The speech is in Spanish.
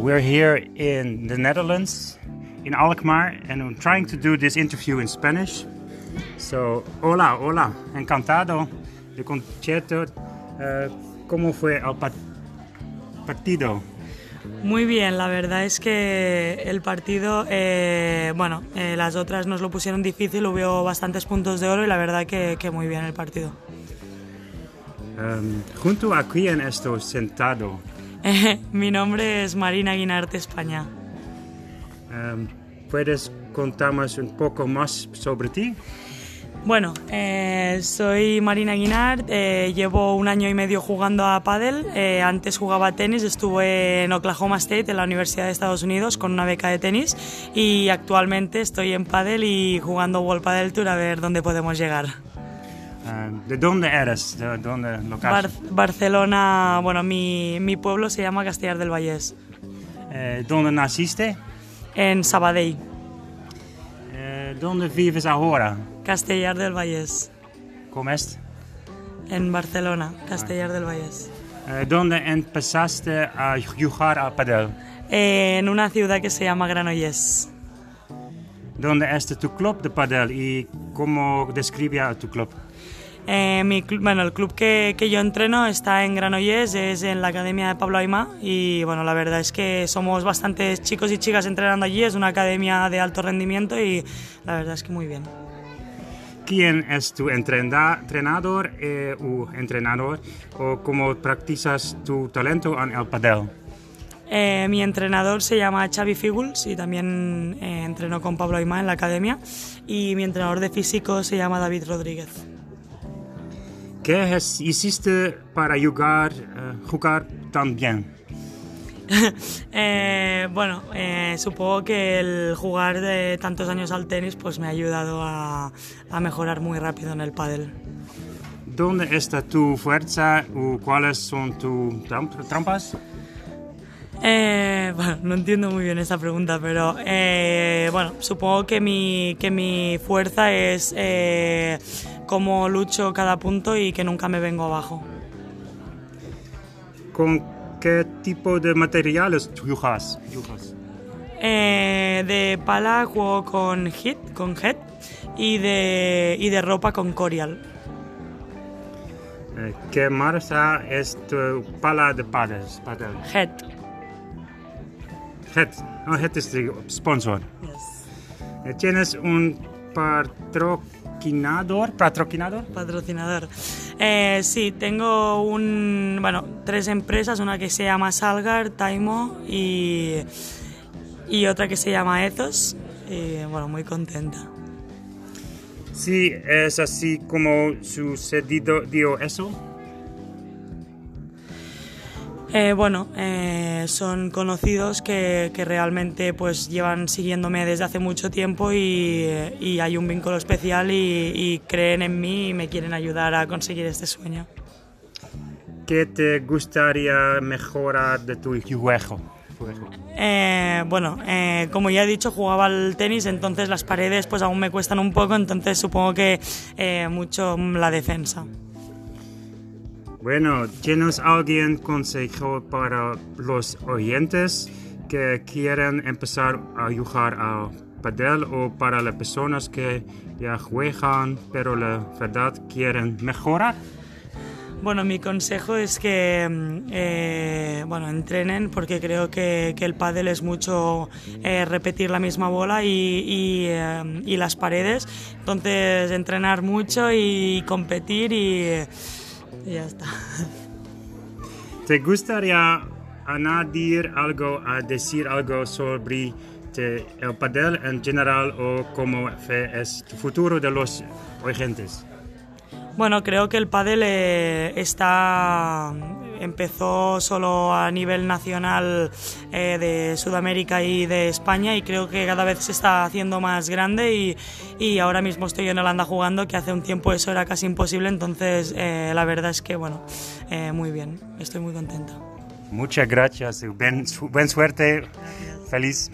we're here in the Netherlands, in Alkmaar, and I'm trying to do this interview in Spanish. So, hola, hola, encantado de concierto. Uh, ¿Cómo fue el pa partido? Muy bien, la verdad es que el partido, eh, bueno, eh, las otras nos lo pusieron difícil, hubo bastantes puntos de oro y la verdad que, que muy bien el partido. Um, junto a quién estoy sentado. Mi nombre es Marina Guinarte España. Um, ¿Puedes contarnos un poco más sobre ti? Bueno, eh, soy Marina Guinard, eh, llevo un año y medio jugando a pádel. Eh, antes jugaba tenis, estuve en Oklahoma State, en la Universidad de Estados Unidos, con una beca de tenis y actualmente estoy en pádel y jugando World Padel Tour a ver dónde podemos llegar. Um, ¿De dónde eres? ¿De dónde local? Bar Barcelona, bueno, mi, mi, pueblo se llama Castellar del Vallés. ¿Dónde naciste? En Sabadell. ¿Dónde vives ahora? Castellar del Vallés. ¿Cómo es? En Barcelona, Castellar del Vallés. ¿Dónde empezaste a jugar a padel? en una ciudad que se llama Granollers. ¿Dónde está tu club de padel y cómo describe a tu club? Eh, mi bueno, el club que, que, yo entreno está en Granollers, es en la academia de Pablo Aymá y bueno, la verdad es que somos bastantes chicos y chicas entrenando allí, es una academia de alto rendimiento y la verdad es que muy bien. ¿Quién es tu entrenador eh, o entrenador o cómo practicas tu talento en el padel? Eh, mi entrenador se llama Xavi Figuls y también eh, entrenó con Pablo Aymá en la academia y mi entrenador de físico se llama David Rodríguez. ¿Qué hiciste para jugar, uh, jugar tan bien? eh, bueno, eh, supongo que el jugar de tantos años al tenis pues me ha ayudado a, a mejorar muy rápido en el pádel. ¿Dónde está tu fuerza o cuáles son tus trampas? Eh, bueno, no entiendo muy bien esta pregunta, pero eh, bueno, supongo que mi, que mi fuerza es eh, cómo lucho cada punto y que nunca me vengo abajo. ¿Con qué tipo de materiales jugas? Eh, de pala juego con Hit, con Head, y de, y de ropa con Corial. Eh, ¿Qué marca es tu pala de paddles? Head. Head. Oh, Head es el sponsor. Yes. ¿Tienes un patrocinador? ¿Patrocinador? Patrocinador. Eh, sí, tengo un, bueno, tres empresas, una que se llama Salgar, Taimo y, y otra que se llama Ethos. Y bueno, muy contenta. Sí, es así como sucedido dio eso. Eh, bueno, eh, son conocidos que, que, realmente pues llevan siguiéndome desde hace mucho tiempo y, y hay un vínculo especial y, y, creen en mí y me quieren ayudar a conseguir este sueño. ¿Qué te gustaría mejorar de tu juego? Eh, bueno, eh, como ya he dicho, jugaba al tenis, entonces las paredes pues aún me cuestan un poco, entonces supongo que eh, mucho la defensa. Bueno, ¿tienes algún consejo para los oyentes que quieren empezar a jugar a padel o para las personas que ya juegan pero la verdad quieren mejorar? Bueno, mi consejo es que eh, bueno, entrenen porque creo que, que el pádel es mucho eh, repetir la misma bola y, y, eh, y, las paredes. Entonces, entrenar mucho y competir y, y ya está. ¿Te gustaría añadir algo, a decir algo sobre el padel en general o cómo es el futuro de los oyentes? Bueno, creo que el pádel eh, está empezó solo a nivel nacional eh, de Sudamérica y de España y creo que cada vez se está haciendo más grande y, y ahora mismo estoy en Holanda jugando que hace un tiempo eso era casi imposible entonces eh, la verdad es que bueno eh, muy bien estoy muy contenta. Muchas gracias buen, buen suerte. Feliz